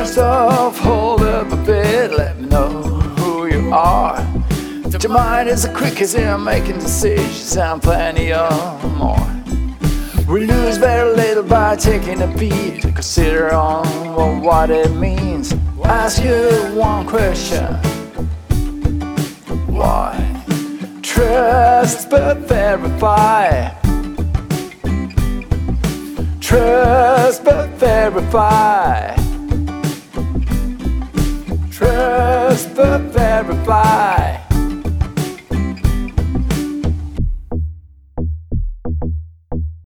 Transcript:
Off, hold up a bit, let me know who you are. Your mind is as quick as you're making decisions, and plenty of more. We lose very little by taking a beat. to Consider on what it means. Ask you one question. Why? Trust but verify. Trust but verify. Trust but verify.